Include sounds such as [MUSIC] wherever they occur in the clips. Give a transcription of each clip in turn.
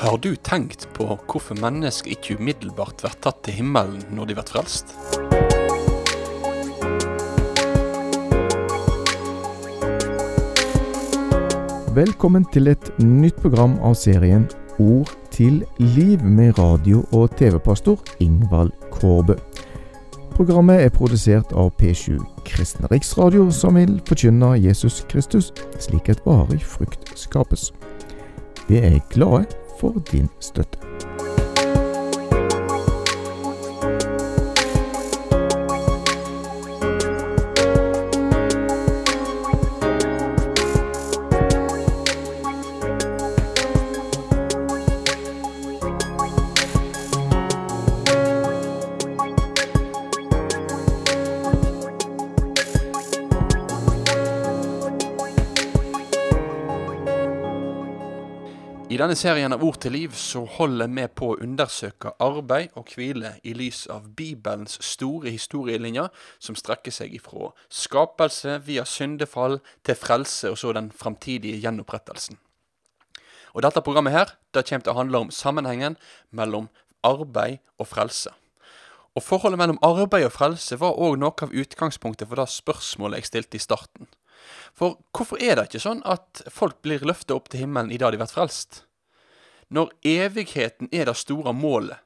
Har du tenkt på hvorfor mennesker ikke umiddelbart blir tatt til himmelen når de blir frelst? Velkommen til et nytt program av serien Ord til liv med radio- og TV-pastor Ingvald Kårbø. Programmet er produsert av P7 Kristen Riksradio, som vil forkynne Jesus Kristus slik et varig frukt skapes. Vi er glade for din støtte. Denne serien av Ord til liv så holder vi på å undersøke arbeid og hvile i lys av Bibelens store historielinjer, som strekker seg ifra skapelse via syndefall til frelse og så den framtidige gjenopprettelsen. Og dette programmet her, det kommer til å handle om sammenhengen mellom arbeid og frelse. Og forholdet mellom arbeid og frelse var òg noe av utgangspunktet for det spørsmålet jeg stilte i starten. For hvorfor er det ikke sånn at folk blir løftet opp til himmelen i dag de blir frelst? Når evigheten er det store målet,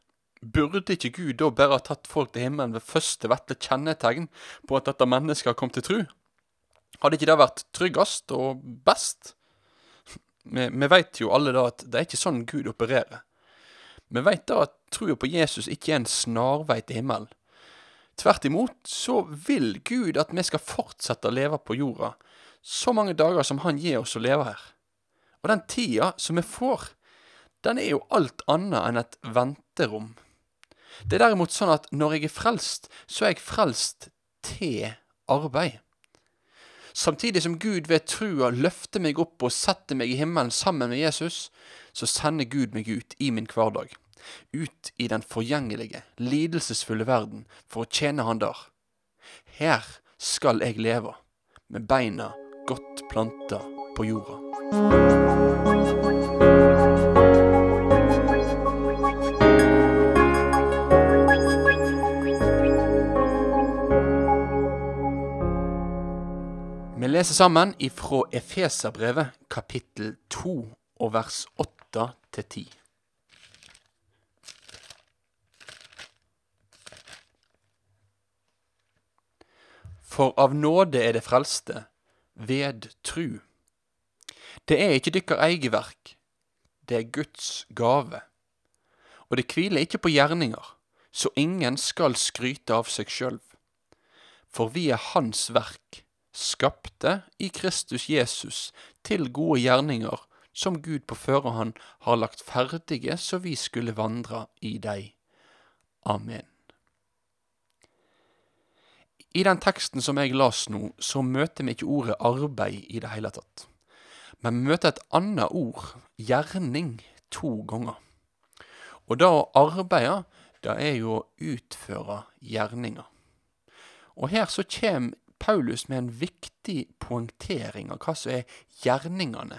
burde ikke Gud da bare ha tatt folk til himmelen ved første vesle kjennetegn på at dette mennesket har kommet til tru? Hadde ikke det vært tryggest og best? Vi, vi vet jo alle da at det er ikke sånn Gud opererer. Vi vet da at trua på Jesus ikke er en snarvei til himmelen. Tvert imot så vil Gud at vi skal fortsette å leve på jorda så mange dager som Han gir oss å leve her. Og den tida som vi får, den er jo alt annet enn et venterom. Det er derimot sånn at når jeg er frelst, så er jeg frelst til arbeid. Samtidig som Gud ved trua løfter meg opp og setter meg i himmelen sammen med Jesus, så sender Gud meg ut i min hverdag. Ut i den forgjengelige, lidelsesfulle verden for å tjene Han der. Her skal jeg leve, med beina godt planta på jorda. Leser sammen ifra Efeserbrevet kapittel 2 og vers 8 til 10. For av nåde er det frelste, ved tru. Det er ikke dykkar eige verk, det er Guds gave. Og det hviler ikke på gjerninger, så ingen skal skryte av seg sjølv. For vi er Hans verk, skapte i Kristus Jesus til gode gjerninger, som Gud på førehånd har lagt ferdige så vi skulle vandre i dei. Amen. I den teksten som jeg las nå, så møter vi ikke ordet arbeid i det hele tatt. Men vi møter et annet ord, gjerning, to ganger. Og det å arbeide, det er jo å utføre gjerninger. Og her så kommer Paulus med en viktig poengtering av hva som er gjerningene,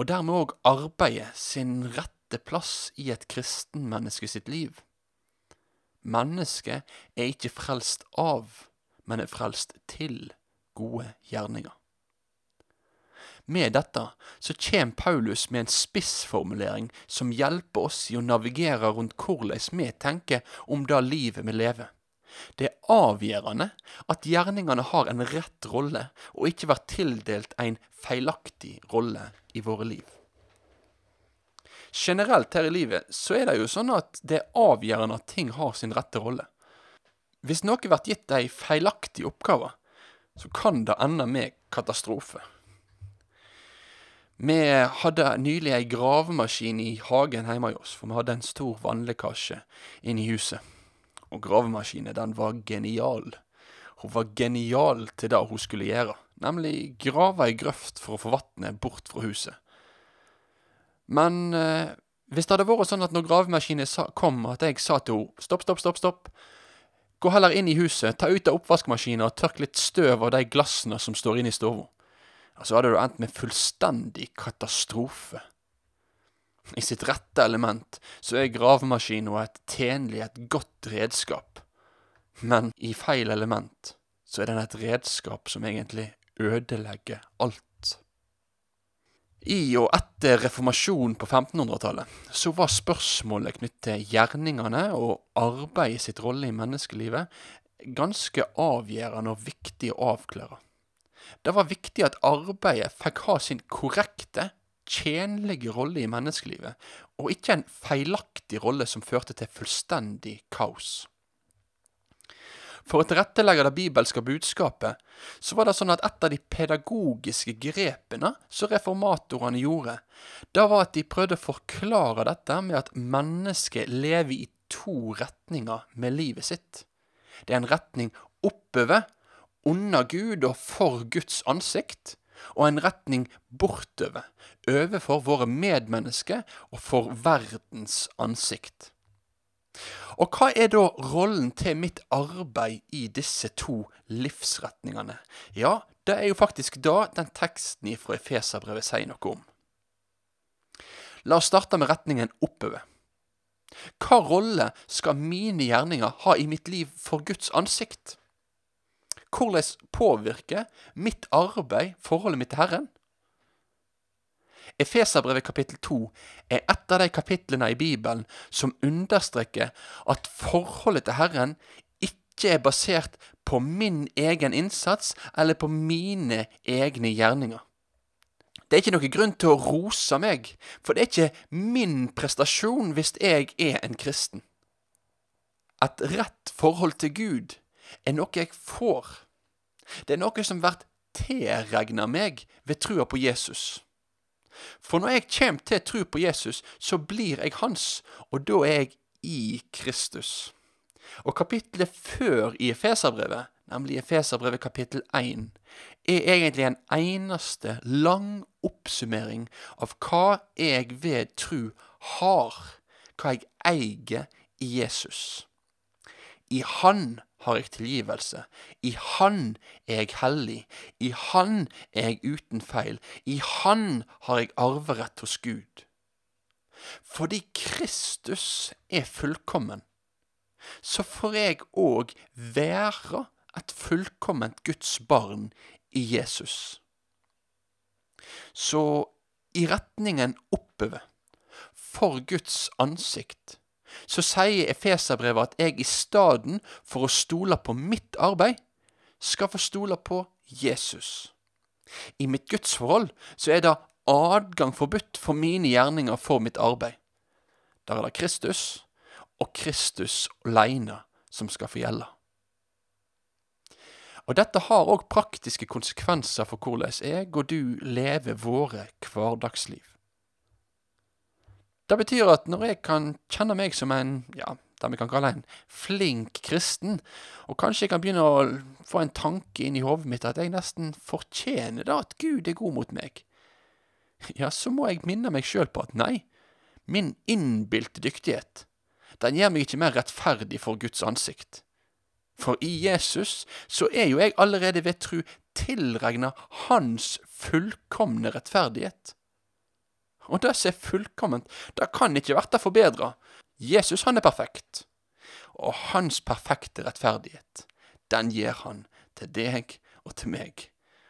og dermed òg arbeidet sin rette plass i et kristenmenneske sitt liv. Mennesket er ikke frelst av, men er frelst til gode gjerninger. Med dette så kommer Paulus med en spissformulering som hjelper oss i å navigere rundt hvordan vi tenker om det livet vi lever. Det er avgjørende at gjerningene har en rett rolle, og ikke blir tildelt en feilaktig rolle i våre liv. Generelt her i livet så er det jo sånn at det er avgjørende at ting har sin rette rolle. Hvis noe blir gitt ei feilaktig oppgave, så kan det ende med katastrofe. Vi hadde nylig ei gravemaskin i hagen hjemme hos oss, for vi hadde en stor vannlekkasje inn i huset. Og gravemaskinen, den var genial. Hun var genial til det hun skulle gjøre, nemlig grave ei grøft for å få vannet bort fra huset. Men eh, hvis det hadde vært sånn at når gravemaskinen kom, at jeg sa til henne stopp, stopp, stopp, stopp, gå heller inn i huset, ta ut av oppvaskmaskinen og tørk litt støv av de glassene som står inne i stua. så hadde du endt med fullstendig katastrofe. I sitt rette element så er gravemaskina et tjenlig, et godt redskap. Men i feil element så er den et redskap som egentlig ødelegger alt. I og etter reformasjonen på 1500-tallet så var spørsmålet knyttet til gjerningene og arbeidet sitt rolle i menneskelivet ganske avgjørende og viktig å avklare. Det var viktig at arbeidet fikk ha sin korrekte, tjenlige rolle i menneskelivet, og ikke en feilaktig rolle som førte til fullstendig kaos. For å tilrettelegge det bibelske budskapet, så var det sånn at et av de pedagogiske grepene som reformatorene gjorde, det var at de prøvde å forklare dette med at mennesket lever i to retninger med livet sitt. Det er en retning oppover, under Gud og for Guds ansikt, og en retning bortover, overfor våre medmennesker og for verdens ansikt. Og hva er da rollen til mitt arbeid i disse to livsretningene? Ja, det er jo faktisk da den teksten fra Efeserbrevet sier noe om. La oss starte med retningen oppover. Hva rolle skal mine gjerninger ha i mitt liv for Guds ansikt? Hvordan påvirker mitt arbeid forholdet mitt til Herren? Efeserbrevet kapittel 2 er et av de kapitlene i Bibelen som understreker at forholdet til Herren ikke er basert på min egen innsats eller på mine egne gjerninger. Det er ikke noen grunn til å rose meg, for det er ikke min prestasjon hvis jeg er en kristen. Et rett forhold til Gud er noe jeg får. Det er noe som blir tilregna meg ved trua på Jesus. For når jeg kommer til tru på Jesus, så blir jeg hans, og da er jeg i Kristus. Og kapittelet før i Efeserbrevet, nemlig Efeserbrevet kapittel 1, er egentlig en eneste lang oppsummering av hva jeg ved tru har, hva jeg eier i Jesus. I Han har jeg tilgivelse. I Han er jeg hellig. I Han er jeg uten feil. I Han har jeg arverett hos Gud. Fordi Kristus er fullkommen, så får jeg òg være et fullkomment Guds barn i Jesus. Så i retningen oppover, for Guds ansikt, så sier Efeserbrevet at jeg i stedet for å stole på mitt arbeid, skal få stole på Jesus. I mitt gudsforhold så er det adgang forbudt for mine gjerninger for mitt arbeid. Der er det Kristus, og Kristus alene, som skal få gjelde. Og dette har òg praktiske konsekvenser for hvordan jeg og du lever våre hverdagsliv. Det betyr at når jeg kan kjenne meg som en, ja, det vi kan kalle en flink kristen, og kanskje jeg kan begynne å få en tanke inn i hodet mitt at jeg nesten fortjener det at Gud er god mot meg, [LAUGHS] ja, så må jeg minne meg sjøl på at nei, min innbilte dyktighet, den gjør meg ikke mer rettferdig for Guds ansikt. For i Jesus så er jo jeg allerede ved tru tilregna Hans fullkomne rettferdighet. Og det som er fullkomment, det kan ikke bli forbedra. Jesus, han er perfekt. Og hans perfekte rettferdighet, den gir han til deg og til meg.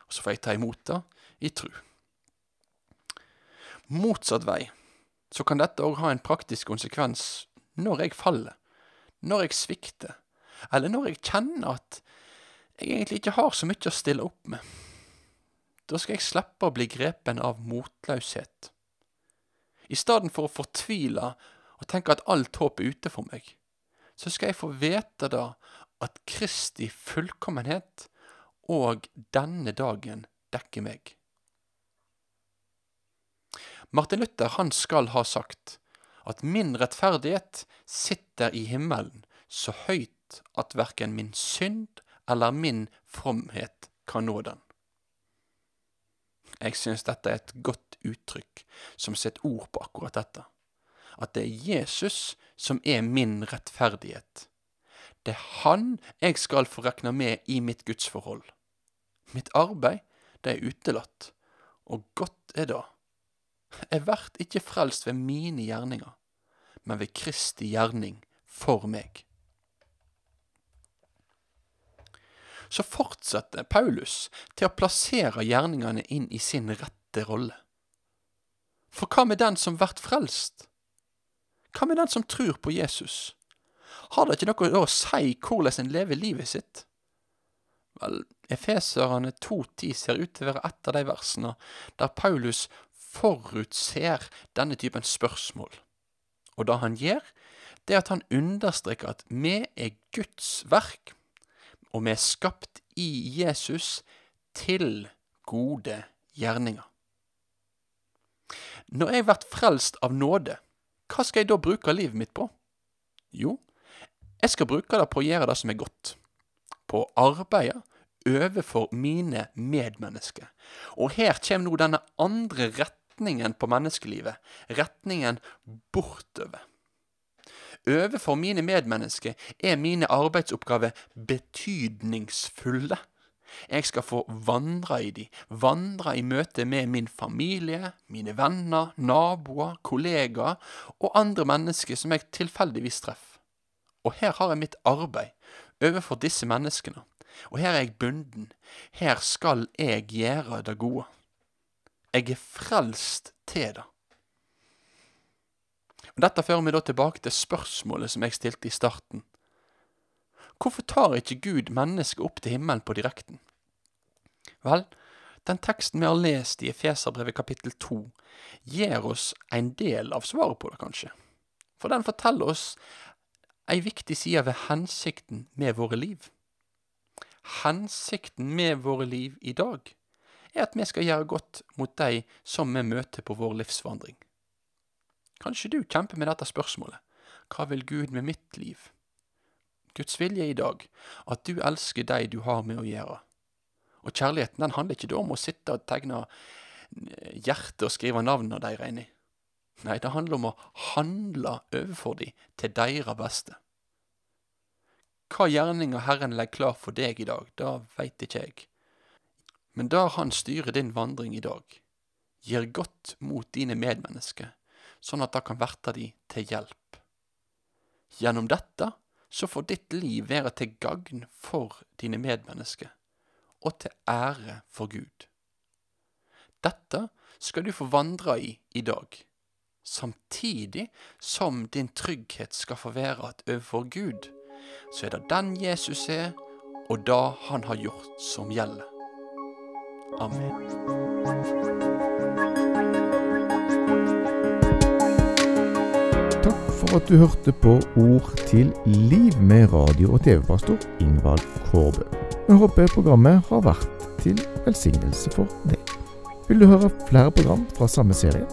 Og så får jeg ta imot det i tru. Motsatt vei så kan dette òg ha en praktisk konsekvens når jeg faller, når jeg svikter, eller når jeg kjenner at jeg egentlig ikke har så mye å stille opp med. Da skal jeg slippe å bli grepen av motløshet. I stedet for å fortvile og tenke at alt håp er ute for meg, så skal jeg få vite da at Kristi fullkommenhet og denne dagen dekker meg. Martin Luther han skal ha sagt at min rettferdighet sitter i himmelen så høyt at verken min synd eller min fromhet kan nå den. Jeg synes dette er et godt uttrykk som setter ord på akkurat dette. At det er Jesus som er min rettferdighet. Det er Han jeg skal få regne med i mitt gudsforhold. Mitt arbeid, det er utelatt, og godt er det. Jeg vert ikke frelst ved mine gjerninger, men ved Kristi gjerning for meg. Så fortsetter Paulus til å plassere gjerningene inn i sin rette rolle. For hva med den som vert frelst? Hva med den som tror på Jesus? Har det ikke noe å si hvordan en lever livet sitt? Vel, Efeserane 2.10 ser ut til å være et av de versene der Paulus forutser denne typen spørsmål. Og det han gjør, det er at han understreker at vi er Guds verk, og vi er skapt i Jesus til gode gjerninger. Når jeg blir frelst av nåde, hva skal jeg da bruke livet mitt på? Jo, jeg skal bruke det på å gjøre det som er godt. På å arbeide overfor mine medmennesker. Og her kommer nå denne andre retningen på menneskelivet. Retningen bortover. Overfor mine medmennesker er mine arbeidsoppgaver betydningsfulle. Jeg skal få vandre i de, vandre i møte med min familie, mine venner, naboer, kollegaer og andre mennesker som jeg tilfeldigvis treffer. Og her har jeg mitt arbeid overfor disse menneskene, og her er jeg bunden, her skal jeg gjøre det gode. Jeg er frelst til det. Og Dette fører meg da tilbake til spørsmålet som jeg stilte i starten. Hvorfor tar ikke Gud mennesket opp til himmelen på direkten? Vel, den teksten vi har lest i Efeserbrevet kapittel 2, gir oss en del av svaret på det, kanskje. For den forteller oss ei viktig side ved hensikten med våre liv. Hensikten med våre liv i dag er at vi skal gjøre godt mot de som vi møter på vår livsvandring. Kanskje du kjemper med dette spørsmålet. Hva vil Gud med mitt liv? Guds vilje i dag, at du elsker de du har med å gjøre. Og kjærligheten den handler ikke da om å sitte og tegne hjertet og skrive navnene deres inni. Nei, det handler om å handle overfor dem til deres beste. Hva gjerninger Herren legger klar for deg i dag, det veit ikke jeg. Men der Han styrer din vandring i dag, gir godt mot dine medmennesker, sånn at det kan verte de til hjelp. Gjennom dette så får ditt liv være til gagn for dine medmennesker, og til ære for Gud. Dette skal du få vandre i i dag, samtidig som din trygghet skal få være at overfor Gud, så er det den Jesus er, og det han har gjort, som gjelder. Amen. For at du hørte på Ord til liv med radio- og TV-pastor Ingvald Kårbø. Jeg håper programmet har vært til velsignelse for deg. Vil du høre flere program fra samme serie?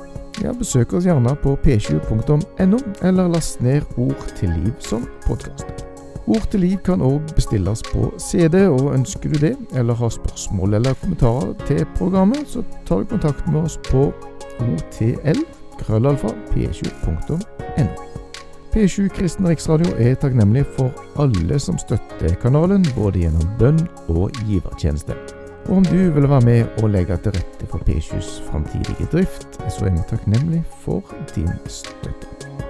Ja, besøk oss gjerne på p20.no, eller last ned Ord til liv som podkast. Ord til liv kan òg bestilles på CD, og ønsker du det, eller har spørsmål eller kommentarer til programmet, så tar du kontakt med oss på otl krøllalfa p7.no. P7 Kristen Riksradio er takknemlig for alle som støtter kanalen, både gjennom bønn og givertjeneste. Og om du vil være med og legge til rette for P7s framtidige drift, så er vi takknemlig for din støtte.